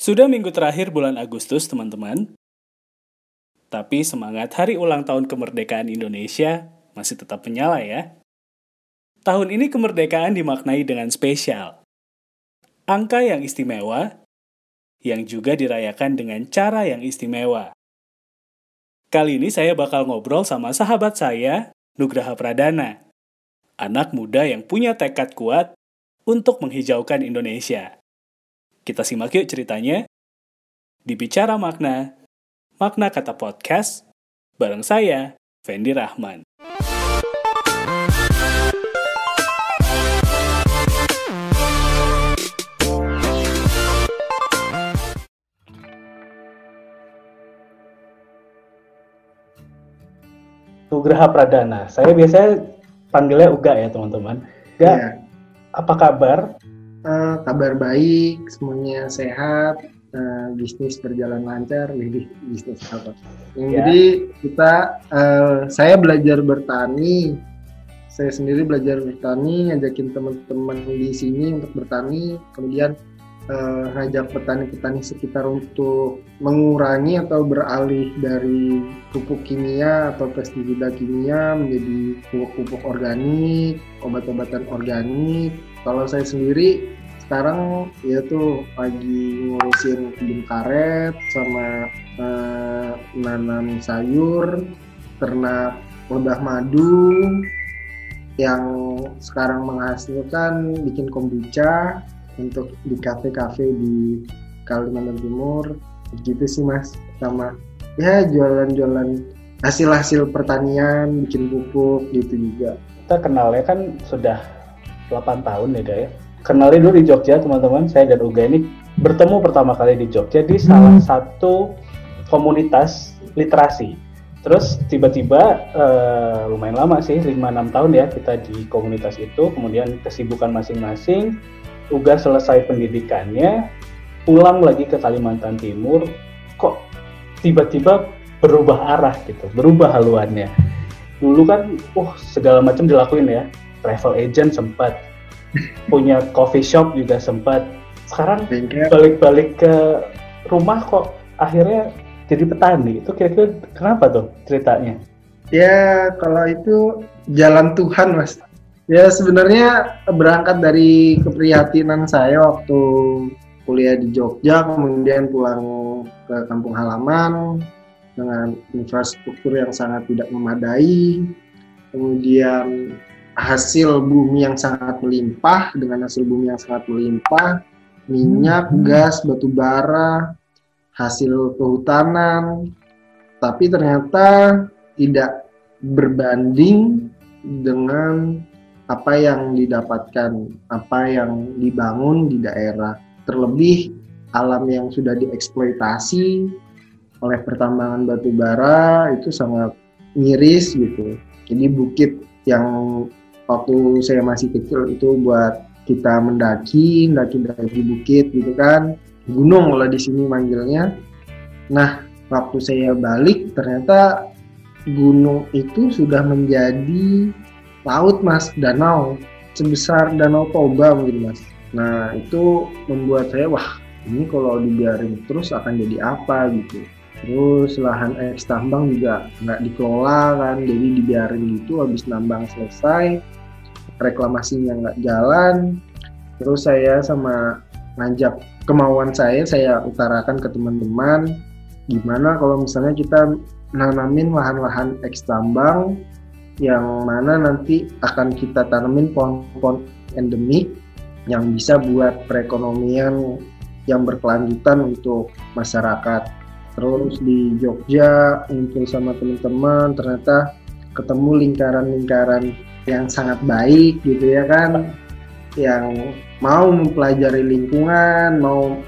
Sudah minggu terakhir bulan Agustus, teman-teman. Tapi semangat hari ulang tahun kemerdekaan Indonesia masih tetap menyala ya. Tahun ini kemerdekaan dimaknai dengan spesial. Angka yang istimewa, yang juga dirayakan dengan cara yang istimewa. Kali ini saya bakal ngobrol sama sahabat saya, Nugraha Pradana. Anak muda yang punya tekad kuat untuk menghijaukan Indonesia. Kita simak yuk ceritanya. Di Bicara Makna, Makna Kata Podcast, bareng saya, Fendi Rahman. Nugraha Pradana. Saya biasanya panggilnya Uga ya teman-teman. Uga, Iya. apa kabar? Eh, kabar baik, semuanya sehat, eh, bisnis berjalan lancar, Widih, bisnis apa? Yang Ya. Jadi kita, eh, saya belajar bertani, saya sendiri belajar bertani, ngajakin teman-teman di sini untuk bertani, kemudian eh, ngajak petani-petani sekitar untuk mengurangi atau beralih dari pupuk kimia atau pestisida kimia menjadi pupuk-pupuk organik, obat-obatan organik, kalau saya sendiri sekarang ya tuh lagi ngurusin kebun karet sama eh, nanam sayur, ternak lebah madu yang sekarang menghasilkan bikin kombucha untuk di kafe-kafe di Kalimantan Timur. Gitu sih mas. Sama ya jualan-jualan hasil-hasil pertanian bikin pupuk gitu juga. Kita kenalnya kan sudah 8 tahun ya, Ga Kenalnya dulu di Jogja, teman-teman. Saya dan Uga ini bertemu pertama kali di Jogja di salah satu komunitas literasi. Terus tiba-tiba eh, lumayan lama sih, 5-6 tahun ya kita di komunitas itu. Kemudian kesibukan masing-masing. Uga selesai pendidikannya, pulang lagi ke Kalimantan Timur. Kok tiba-tiba berubah arah gitu, berubah haluannya. Dulu kan, uh segala macam dilakuin ya. Travel agent sempat, punya coffee shop juga sempat. Sekarang balik-balik ke rumah kok akhirnya jadi petani. Itu kira-kira kenapa tuh ceritanya? Ya, kalau itu jalan Tuhan, Mas. Ya, sebenarnya berangkat dari keprihatinan saya waktu kuliah di Jogja, kemudian pulang ke kampung halaman dengan infrastruktur yang sangat tidak memadai, kemudian hasil bumi yang sangat melimpah, dengan hasil bumi yang sangat melimpah, minyak, gas, batu bara, hasil kehutanan, tapi ternyata tidak berbanding dengan apa yang didapatkan, apa yang dibangun di daerah. Terlebih alam yang sudah dieksploitasi oleh pertambangan batu bara itu sangat miris gitu. Jadi bukit yang waktu saya masih kecil itu buat kita mendaki, mendaki-daki bukit gitu kan. Gunung kalau di sini manggilnya. Nah, waktu saya balik ternyata gunung itu sudah menjadi laut mas danau sebesar danau Toba mungkin mas nah itu membuat saya wah ini kalau dibiarin terus akan jadi apa gitu terus lahan eks tambang juga nggak dikelola kan jadi dibiarin gitu habis nambang selesai reklamasinya nggak jalan terus saya sama ngajak kemauan saya saya utarakan ke teman-teman gimana kalau misalnya kita nanamin lahan-lahan eks tambang yang mana nanti akan kita tanamin pohon-pohon endemik yang bisa buat perekonomian yang berkelanjutan untuk masyarakat. Terus di Jogja ngumpul sama teman-teman ternyata ketemu lingkaran-lingkaran yang sangat baik gitu ya kan yang mau mempelajari lingkungan, mau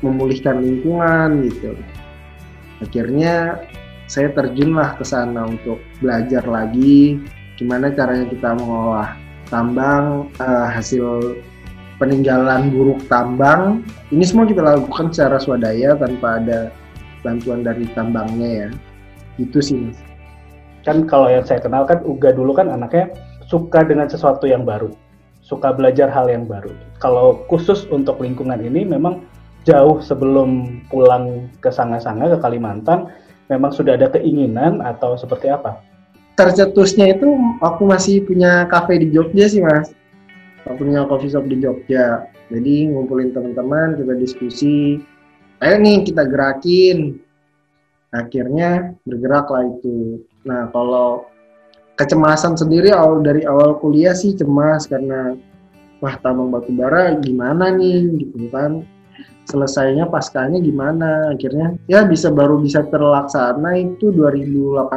memulihkan lingkungan gitu. Akhirnya saya terjunlah ke sana untuk belajar lagi gimana caranya kita mengolah tambang eh, hasil peninggalan buruk tambang. Ini semua kita lakukan secara swadaya tanpa ada bantuan dari tambangnya ya. Itu sih. Kan kalau yang saya kenal kan Uga dulu kan anaknya suka dengan sesuatu yang baru. Suka belajar hal yang baru. Kalau khusus untuk lingkungan ini memang jauh sebelum pulang ke Sanga-Sanga ke Kalimantan memang sudah ada keinginan atau seperti apa? Tercetusnya itu aku masih punya kafe di Jogja sih mas. Aku punya coffee shop di Jogja. Jadi ngumpulin teman-teman kita diskusi. Ayo nih kita gerakin. Akhirnya bergeraklah itu. Nah kalau kecemasan sendiri awal dari awal kuliah sih cemas karena wah tambang batu bara gimana nih? Gitu kan. Selesainya paskanya gimana? Akhirnya ya bisa baru bisa terlaksana itu 2018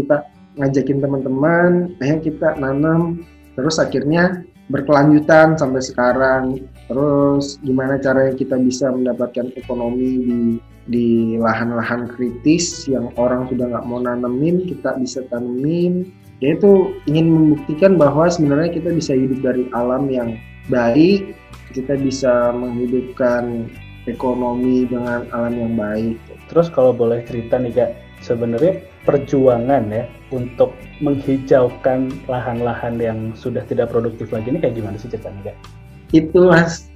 kita ngajakin teman-teman ayo kita nanam terus akhirnya berkelanjutan sampai sekarang terus gimana caranya kita bisa mendapatkan ekonomi di di lahan-lahan kritis yang orang sudah nggak mau nanemin kita bisa tanemin? Ya itu ingin membuktikan bahwa sebenarnya kita bisa hidup dari alam yang baik kita bisa menghidupkan ekonomi dengan alam yang baik. Terus kalau boleh cerita nih kak sebenarnya perjuangan ya untuk menghijaukan lahan-lahan yang sudah tidak produktif lagi ini kayak gimana sih ceritanya kak itu mas.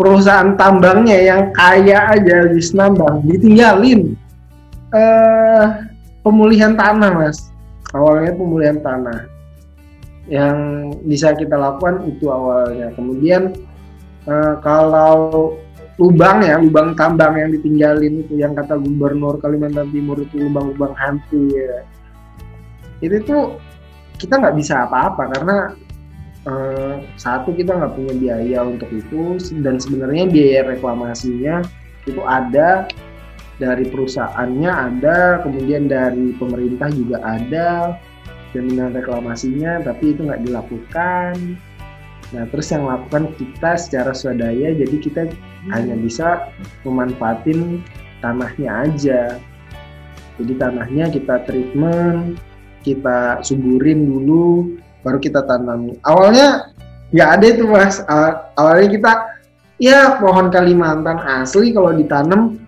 Perusahaan tambangnya yang kaya aja habis nambang ditinggalin. Uh, pemulihan tanah mas. Awalnya pemulihan tanah. Yang bisa kita lakukan itu awalnya. Kemudian uh, kalau lubang ya lubang tambang yang ditinggalin itu yang kata gubernur Kalimantan Timur itu lubang-lubang hantu ya. Itu tuh kita nggak bisa apa-apa karena uh, satu kita nggak punya biaya untuk itu dan sebenarnya biaya reklamasinya itu ada dari perusahaannya ada kemudian dari pemerintah juga ada jaminan reklamasinya tapi itu nggak dilakukan nah terus yang lakukan kita secara swadaya jadi kita hmm. hanya bisa memanfaatin tanahnya aja jadi tanahnya kita treatment kita suburin dulu baru kita tanam. Awalnya nggak ada itu mas. Awalnya kita ya pohon Kalimantan asli kalau ditanam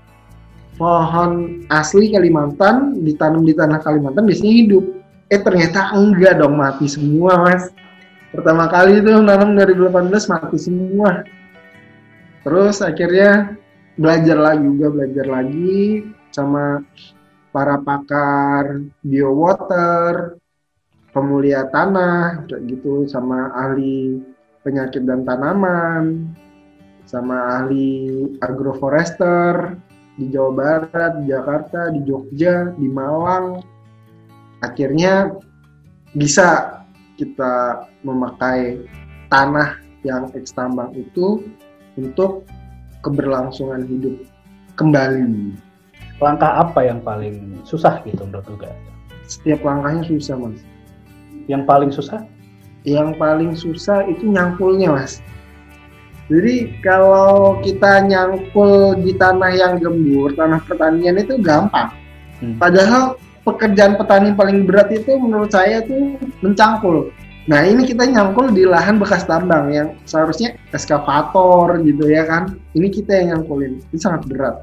pohon asli Kalimantan ditanam di tanah Kalimantan biasanya hidup. Eh ternyata enggak dong mati semua mas. Pertama kali itu nanam dari 18 mati semua. Terus akhirnya belajar lagi juga belajar lagi sama para pakar biowater, pemulia tanah kayak gitu sama ahli penyakit dan tanaman sama ahli agroforester di Jawa Barat, di Jakarta, di Jogja, di Malang. Akhirnya bisa kita memakai tanah yang eks tambang itu untuk keberlangsungan hidup kembali. Langkah apa yang paling susah gitu menurut juga? Setiap langkahnya susah mas yang paling susah? Yang paling susah itu nyangkulnya, Mas. Jadi kalau kita nyangkul di tanah yang gembur, tanah pertanian itu gampang. Hmm. Padahal pekerjaan petani paling berat itu menurut saya itu mencangkul. Nah ini kita nyangkul di lahan bekas tambang yang seharusnya eskavator gitu ya kan. Ini kita yang nyangkulin, itu sangat berat.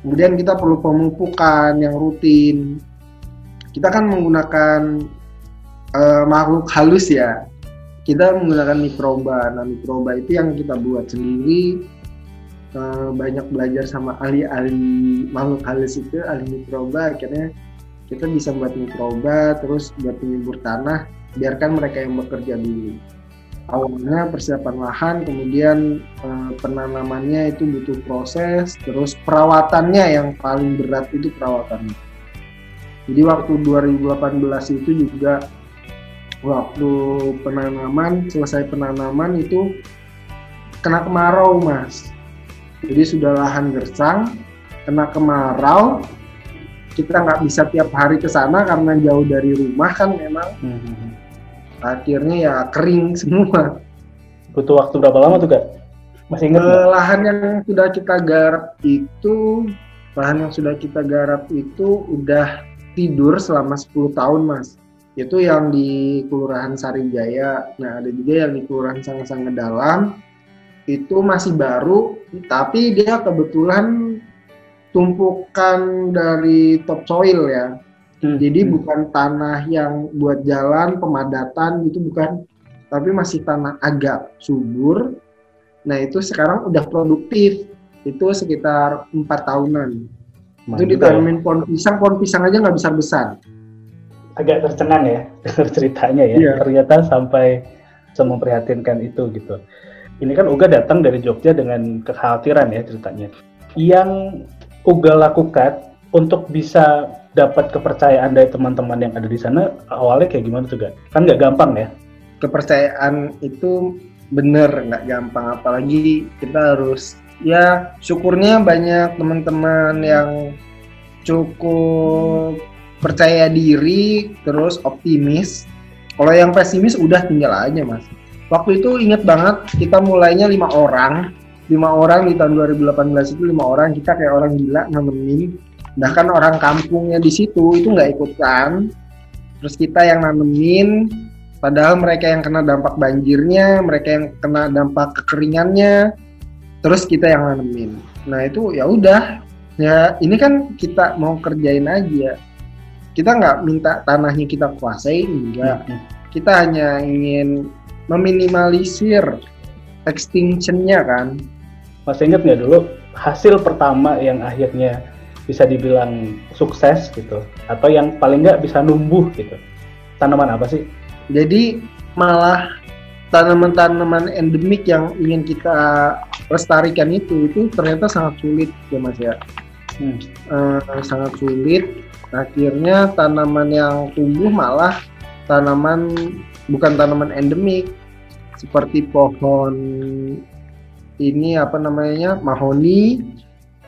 Kemudian kita perlu pemupukan yang rutin. Kita kan menggunakan uh, makhluk halus ya. Kita menggunakan mikroba. Nah mikroba itu yang kita buat sendiri. Uh, banyak belajar sama ahli-ahli makhluk halus itu ahli mikroba. Akhirnya kita bisa buat mikroba terus buat penyubur tanah biarkan mereka yang bekerja dulu. Awalnya persiapan lahan kemudian uh, penanamannya itu butuh proses terus perawatannya yang paling berat itu perawatannya. Jadi waktu 2018 itu juga waktu penanaman selesai penanaman itu kena kemarau mas. Jadi sudah lahan gersang kena kemarau. Kita nggak bisa tiap hari ke sana karena jauh dari rumah kan memang. Hmm. akhirnya ya kering semua. Butuh waktu berapa lama tuh kak? Masih ingat uh, lahan yang sudah kita garap itu lahan yang sudah kita garap itu udah tidur selama 10 tahun mas itu yang di Kelurahan Sarijaya. Nah, ada juga yang di Kelurahan Sangat-Sangat Dalam. Itu masih baru, tapi dia kebetulan tumpukan dari topsoil ya. Hmm. Jadi hmm. bukan tanah yang buat jalan, pemadatan gitu bukan, tapi masih tanah agak subur. Nah, itu sekarang udah produktif. itu sekitar empat tahunan. Lumayan itu ya. ditanamin pohon pisang, pohon pisang aja nggak besar besar. Agak tercengang ya dengar ceritanya ya. Iya. Ternyata sampai memprihatinkan itu gitu. Ini kan Uga datang dari Jogja dengan kekhawatiran ya ceritanya. Yang Uga lakukan untuk bisa dapat kepercayaan dari teman-teman yang ada di sana awalnya kayak gimana tuh Ga? Kan nggak gampang ya. Kepercayaan itu bener nggak gampang, apalagi kita harus ya syukurnya banyak teman-teman yang cukup percaya diri, terus optimis. Kalau yang pesimis udah tinggal aja mas. Waktu itu inget banget kita mulainya lima orang, lima orang di tahun 2018 itu lima orang kita kayak orang gila nanemin. Bahkan orang kampungnya di situ itu nggak ikutan. Terus kita yang nanemin, padahal mereka yang kena dampak banjirnya, mereka yang kena dampak kekeringannya, terus kita yang nanemin. Nah itu ya udah, ya ini kan kita mau kerjain aja. Kita nggak minta tanahnya kita kuasai, enggak. Hmm. Kita hanya ingin meminimalisir extinction-nya kan. Masih ingat nggak dulu hasil pertama yang akhirnya bisa dibilang sukses gitu atau yang paling nggak bisa numbuh gitu tanaman apa sih Jadi malah tanaman-tanaman endemik yang ingin kita lestarikan itu itu ternyata sangat sulit ya mas ya Hmm. Eh, sangat sulit akhirnya tanaman yang tumbuh malah tanaman bukan tanaman endemik seperti pohon ini apa namanya mahoni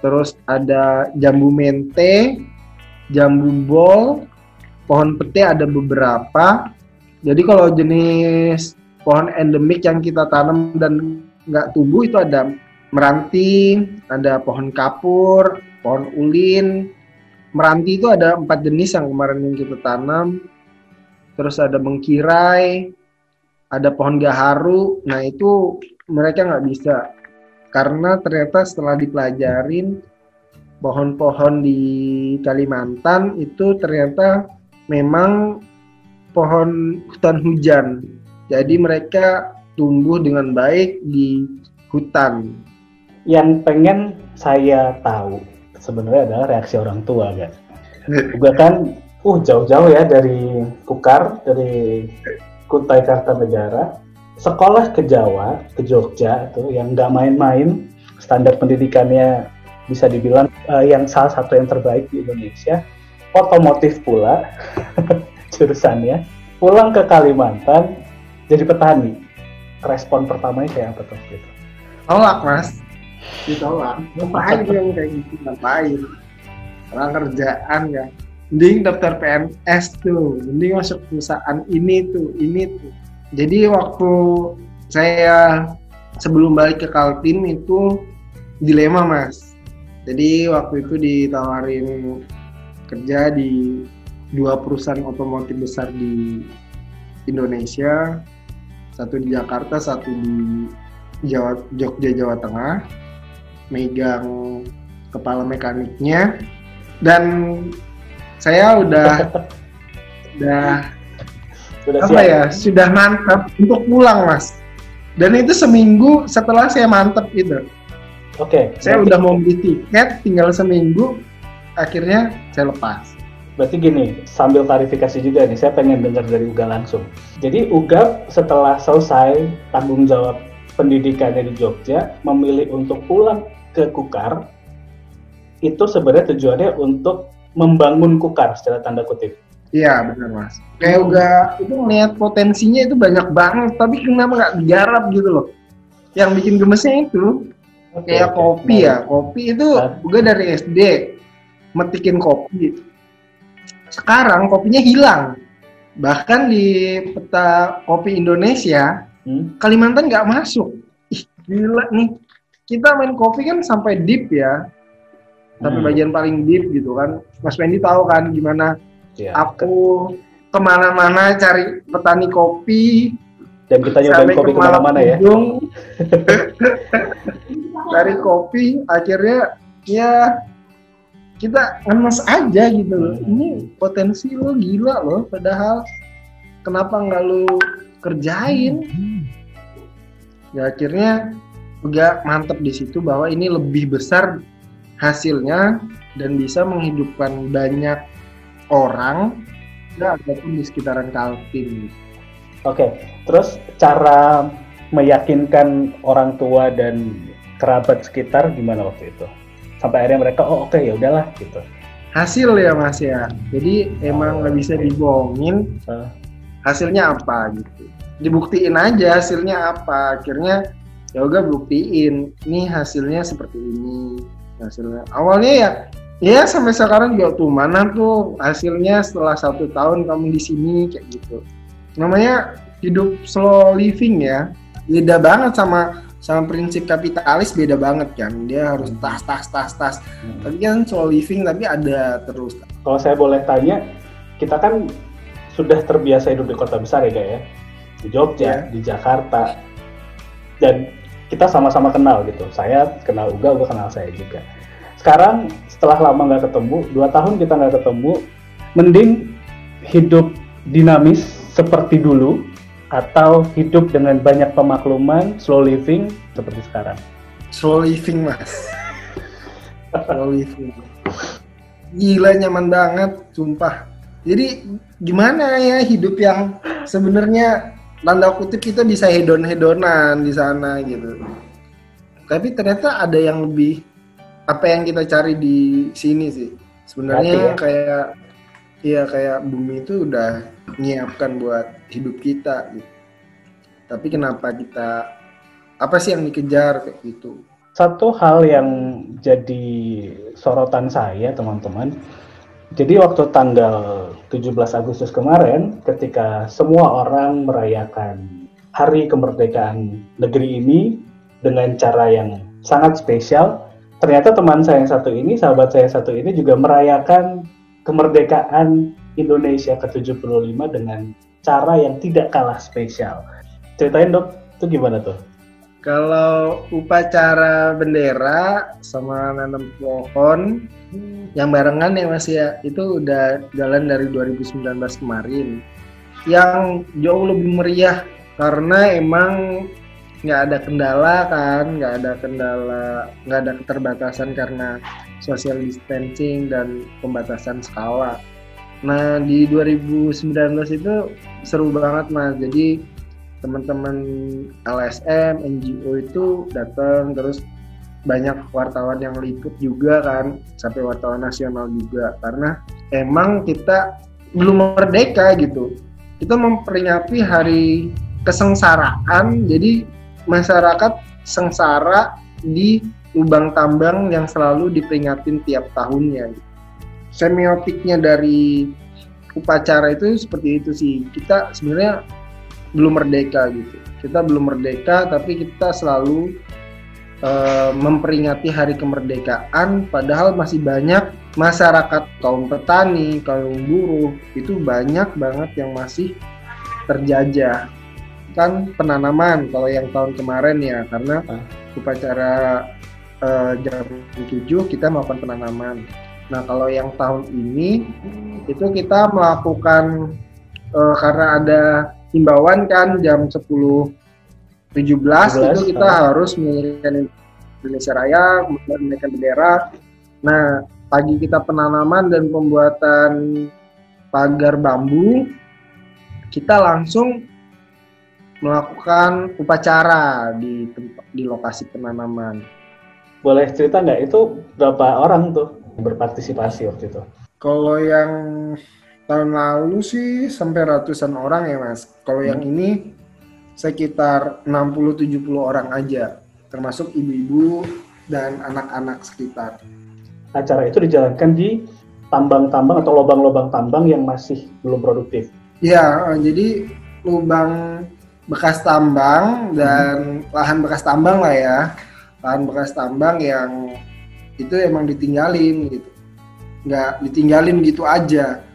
terus ada jambu mente jambu bol pohon pete ada beberapa. Jadi kalau jenis pohon endemik yang kita tanam dan nggak tumbuh itu ada meranti ada pohon kapur pohon ulin meranti itu ada empat jenis yang kemarin yang kita tanam. Terus ada bengkirai ada pohon gaharu. Nah itu mereka nggak bisa. Karena ternyata setelah dipelajarin pohon-pohon di Kalimantan itu ternyata memang pohon hutan hujan. Jadi mereka tumbuh dengan baik di hutan. Yang pengen saya tahu sebenarnya adalah reaksi orang tua kan juga kan uh jauh-jauh ya dari Kukar dari Kutai Kartanegara. Sekolah ke Jawa ke Jogja itu yang nggak main-main standar pendidikannya bisa dibilang eh, yang salah satu yang terbaik di Indonesia. Otomotif pula jurusannya. Pulang ke Kalimantan jadi petani. Respon pertamanya kayak apa tuh gitu tolak mas ditolak. Ngapain yang kayak gitu? Ngapain? Orang kerjaan ya mending daftar PNS tuh. Mending masuk perusahaan ini tuh ini tuh. Jadi waktu saya sebelum balik ke Kaltim itu dilema mas. Jadi waktu itu ditawarin kerja di dua perusahaan otomotif besar di Indonesia. Satu di Jakarta satu di Jawa Jogja Jawa Tengah megang kepala mekaniknya. Dan saya udah udah Udah apa siap? ya sudah mantap untuk pulang mas. Dan itu seminggu setelah saya mantap itu Oke, saya berarti- udah mau beli tiket tinggal seminggu akhirnya saya lepas. Berarti gini, sambil klarifikasi juga nih, saya pengen dengar dari Uga langsung. Jadi Uga setelah selesai tanggung jawab pendidikannya di Jogja, memilih untuk pulang ke Kukar, itu sebenarnya tujuannya untuk membangun Kukar secara tanda kutip. iya benar mas. Kayak udah itu melihat potensinya itu banyak banget tapi kenapa nggak digarap gitu loh? Yang bikin gemesnya itu Oke, kayak oke. kopi ya. Kopi itu juga dari SD metikin kopi. Sekarang kopinya hilang. Bahkan di peta kopi Indonesia hmm, Kalimantan nggak masuk. Ih gila nih kita main kopi kan sampai deep ya sampai Hmm. bagian paling deep gitu kan Mas Fendi tahu kan gimana ya. aku ke mana-mana cari petani kopi Dan kita nyobain kopi ke mana-mana ya. Dari kopi akhirnya ya kita ngenes aja gitu loh Hmm. ini potensi lo gila loh padahal kenapa nggak lo kerjain ya akhirnya juga mantep di situ bahwa ini lebih besar hasilnya dan bisa menghidupkan banyak orang ya ataupun di sekitaran Kaltim. Oke, terus cara meyakinkan orang tua dan kerabat sekitar gimana waktu itu? Sampai akhirnya mereka oh oke okay, ya udahlah gitu. Hasil ya Mas ya. Jadi emang nggak bisa dibohongin. Hasilnya apa gitu. Dibuktiin aja hasilnya apa. Akhirnya ya udah buktiin. Nih hasilnya seperti ini. Hasilnya awalnya ya ya sampai sekarang juga tuh mana tuh hasilnya setelah satu tahun kamu di sini kayak gitu namanya hidup slow living ya beda banget sama sama prinsip kapitalis beda banget kan dia harus tas tas tas tas hmm. tapi kan slow living tapi ada terus kalau saya boleh tanya kita kan sudah terbiasa hidup di kota besar ya guys ya di Jogja yeah. di Jakarta dan kita sama-sama kenal gitu. Saya kenal Uga Uga kenal saya juga. Sekarang setelah lama nggak ketemu dua tahun kita nggak ketemu mending hidup dinamis seperti dulu atau hidup dengan banyak pemakluman slow living seperti sekarang? Slow living mas. Slow living. Gila nyaman banget sumpah. Jadi gimana ya hidup yang sebenarnya tanda kutip kita bisa hedon hedonan di sana gitu tapi ternyata ada yang lebih apa yang kita cari di sini sih sebenarnya ya? kayak iya kayak bumi itu udah menyiapkan buat hidup kita gitu. tapi kenapa kita apa sih yang dikejar kayak gitu satu hal yang jadi sorotan saya teman-teman jadi waktu tanggal 17 Agustus kemarin ketika semua orang merayakan hari kemerdekaan negeri ini dengan cara yang sangat spesial ternyata teman saya yang satu ini, sahabat saya yang satu ini juga merayakan kemerdekaan Indonesia ke-75 dengan cara yang tidak kalah spesial. Ceritain dok, itu gimana tuh? Kalau upacara bendera sama nanam pohon yang barengan ya Mas ya, itu udah jalan dari 2019 kemarin. Yang jauh lebih meriah karena emang nggak ada kendala kan nggak ada kendala nggak ada keterbatasan karena social distancing dan pembatasan skala. Nah di 2019 itu seru banget mas. Jadi teman-teman LSM NGO itu datang terus banyak wartawan yang liput juga kan sampai wartawan nasional juga karena emang kita belum merdeka gitu kita memperingati hari kesengsaraan jadi masyarakat sengsara di lubang tambang yang selalu diperingatin tiap tahunnya. Semiotiknya dari upacara itu seperti itu sih. Kita sebenarnya belum merdeka gitu. Kita belum merdeka tapi kita selalu uh, memperingati hari kemerdekaan padahal masih banyak masyarakat kaum petani, kaum buruh itu banyak banget yang masih terjajah kan penanaman kalau yang tahun kemarin ya karena upacara uh, jam 7 kita melakukan penanaman. Nah kalau yang tahun ini itu kita melakukan uh, karena ada himbauan kan jam 10 17, 17 itu kita uh. harus mengirimkan Indonesia Raya, kemudian menaikkan bendera. Nah, pagi kita penanaman dan pembuatan pagar bambu, kita langsung melakukan upacara di tempat, di lokasi penanaman. Boleh cerita nggak itu berapa orang tuh berpartisipasi waktu itu? Kalau yang tahun lalu sih sampai ratusan orang ya mas. Kalau hmm. yang ini sekitar 60-70 orang aja, termasuk ibu-ibu dan anak-anak sekitar. Acara itu dijalankan di tambang-tambang atau lubang-lubang tambang yang masih belum produktif. Ya, jadi lubang bekas tambang dan hmm. lahan bekas tambang lah ya lahan bekas tambang yang itu emang ditinggalin gitu nggak ditinggalin gitu aja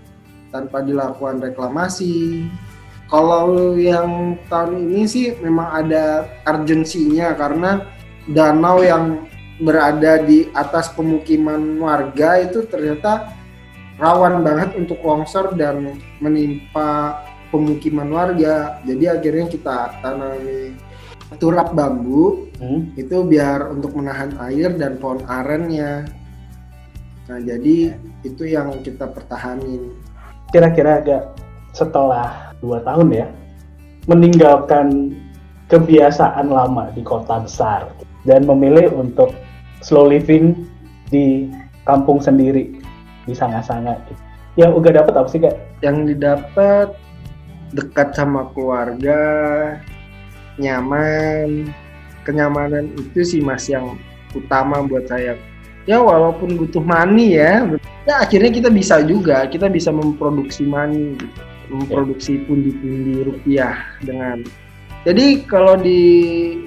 tanpa dilakukan reklamasi kalau yang tahun ini sih memang ada urgensinya karena danau yang berada di atas pemukiman warga itu ternyata rawan banget untuk longsor dan menimpa pemukiman warga. Jadi akhirnya kita tanami turap bambu hmm. itu biar untuk menahan air dan pohon arennya. Nah jadi itu yang kita pertahanin. Kira-kira agak setelah dua tahun ya meninggalkan kebiasaan lama di kota besar dan memilih untuk slow living di kampung sendiri di sanga-sanga. Yang uga dapat apa sih kak? Yang didapat dekat sama keluarga, nyaman, kenyamanan itu sih mas yang utama buat saya. Ya walaupun butuh money ya, ya akhirnya kita bisa juga, kita bisa memproduksi money, gitu. memproduksi pundi-pundi rupiah dengan jadi kalau di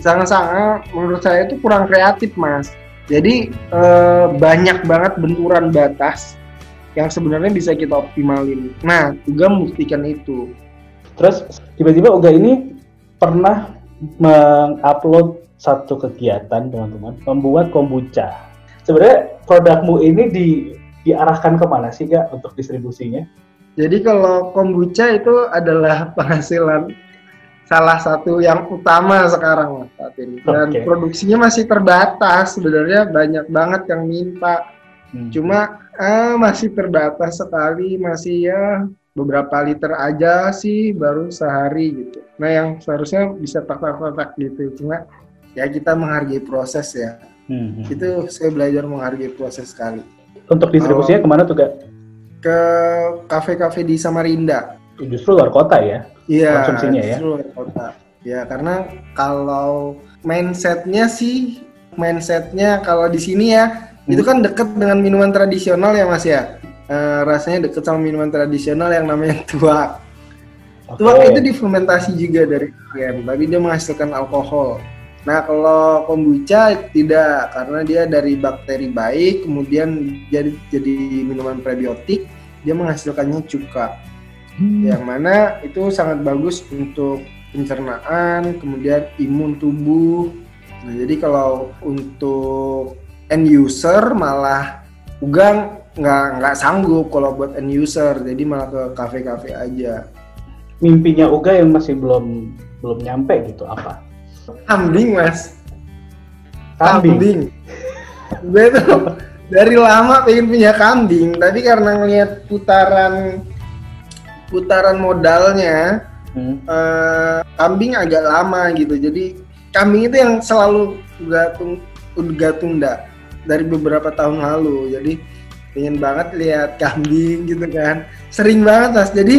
sana-sana menurut saya itu kurang kreatif mas. Jadi eh, banyak banget benturan batas yang sebenarnya bisa kita optimalin. Nah, Uga membuktikan itu. Terus tiba-tiba Uga ini pernah mengupload satu kegiatan teman-teman membuat kombucha. Sebenarnya produkmu ini di diarahkan ke mana sih kak untuk distribusinya? Jadi kalau kombucha itu adalah penghasilan salah satu yang utama sekarang saat ini dan okay. produksinya masih terbatas sebenarnya banyak banget yang minta hmm. cuma eh, masih terbatas sekali masih ya beberapa liter aja sih baru sehari gitu nah yang seharusnya bisa tak-tak-tak gitu cuma ya kita menghargai proses ya hmm. itu saya belajar menghargai proses sekali untuk distribusinya oh, ke mana tuh kak ke kafe-kafe di Samarinda justru luar kota ya Iya, konsumsinya ya. Kota. Ya, karena kalau mindsetnya sih, mindsetnya kalau di sini ya, hmm. itu kan deket dengan minuman tradisional ya mas ya. Uh, rasanya deket sama minuman tradisional yang namanya tuak. Okay. Tuak itu difermentasi juga dari durian, tapi dia menghasilkan alkohol. Nah kalau kombucha tidak, karena dia dari bakteri baik, kemudian jadi jadi minuman prebiotik, dia menghasilkannya cuka hmm. yang mana itu sangat bagus untuk pencernaan, kemudian imun tubuh. Nah, jadi kalau untuk end user malah Ugang nggak nggak sanggup kalau buat end user, jadi malah ke kafe-kafe aja. Mimpinya Uga yang masih belum belum nyampe gitu apa? Kambing mas. Kambing. kambing. Gue tuh dari lama pengen punya kambing, tapi karena ngeliat putaran putaran modalnya hmm. uh, kambing agak lama gitu jadi kambing itu yang selalu gatung udah tunda dari beberapa tahun lalu jadi pengen banget lihat kambing gitu kan sering banget mas jadi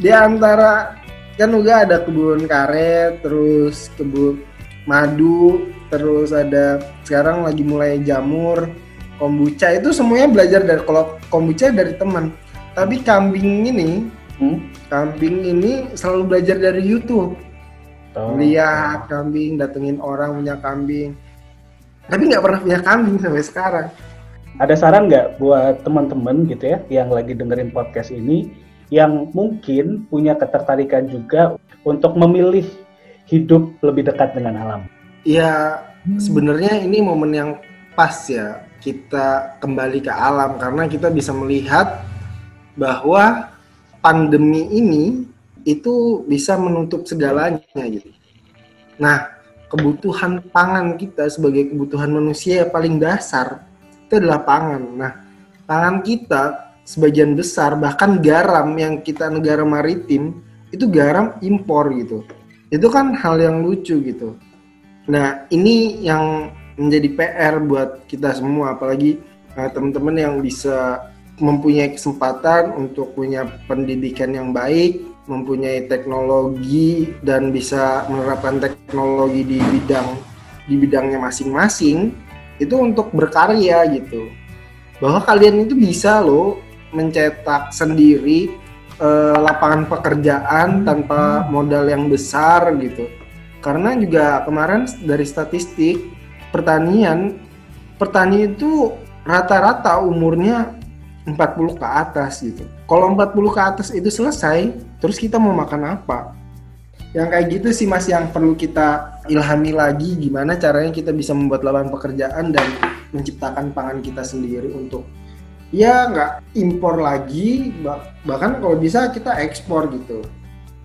di antara kan juga ada kebun karet terus kebun madu terus ada sekarang lagi mulai jamur kombucha. Itu semuanya belajar dari kalau kombucha dari teman. Tapi kambing ini hmm? kambing ini selalu belajar dari YouTube. Oh. lihat kambing datengin orang punya kambing. Tapi nggak pernah punya kambing sampai sekarang. Ada saran nggak buat teman-teman gitu ya yang lagi dengerin podcast ini yang mungkin punya ketertarikan juga untuk memilih hidup lebih dekat dengan alam? Ya sebenarnya ini momen yang pas ya kita kembali ke alam karena kita bisa melihat bahwa pandemi ini itu bisa menutup segalanya gitu. Nah, kebutuhan pangan kita sebagai kebutuhan manusia yang paling dasar itu adalah pangan. Nah, pangan kita sebagian besar bahkan garam yang kita negara maritim itu garam impor gitu. Itu kan hal yang lucu gitu. Nah, ini yang menjadi PR buat kita semua apalagi uh, teman-teman yang bisa mempunyai kesempatan untuk punya pendidikan yang baik, mempunyai teknologi dan bisa menerapkan teknologi di bidang di bidangnya masing-masing itu untuk berkarya gitu. Bahwa kalian itu bisa loh mencetak sendiri eh, lapangan pekerjaan tanpa modal yang besar gitu. Karena juga kemarin dari statistik pertanian petani itu rata-rata umurnya 40 ke atas gitu. Kalau 40 ke atas itu selesai, terus kita mau makan apa? Yang kayak gitu sih Mas yang perlu kita ilhami lagi gimana caranya kita bisa membuat lapangan pekerjaan dan menciptakan pangan kita sendiri untuk ya nggak impor lagi bahkan kalau bisa kita ekspor gitu.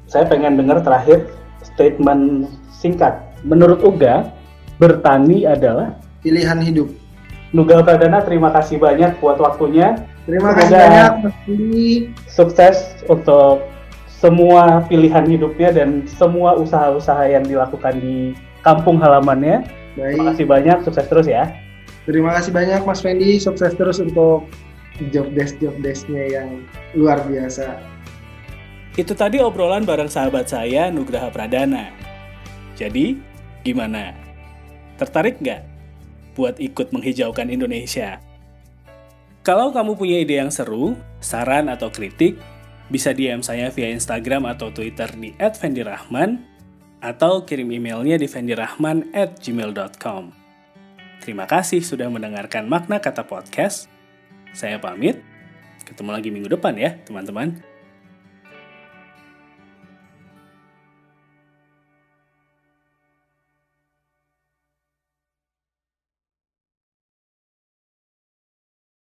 Saya pengen dengar terakhir statement singkat menurut Uga, bertani adalah Pilihan hidup. Nugal Pradana terima kasih banyak buat waktunya. Terima kasih Semoga- banyak. Sukses untuk semua pilihan hidupnya dan semua usaha-usaha yang dilakukan di kampung halamannya. Terima Baik. kasih banyak, sukses terus ya. Terima kasih banyak Mas Fendi. Sukses terus untuk job desk job desknya yang luar biasa. Itu tadi obrolan bareng sahabat saya Nugraha Pradana. Jadi, gimana? Tertarik nggak buat ikut menghijaukan Indonesia? Kalau kamu punya ide yang seru, saran atau kritik, bisa DM saya via Instagram atau Twitter di @fendirahman atau kirim emailnya di fendirahman@gmail.com. Terima kasih sudah mendengarkan makna kata podcast. Saya pamit. Ketemu lagi minggu depan ya, teman-teman.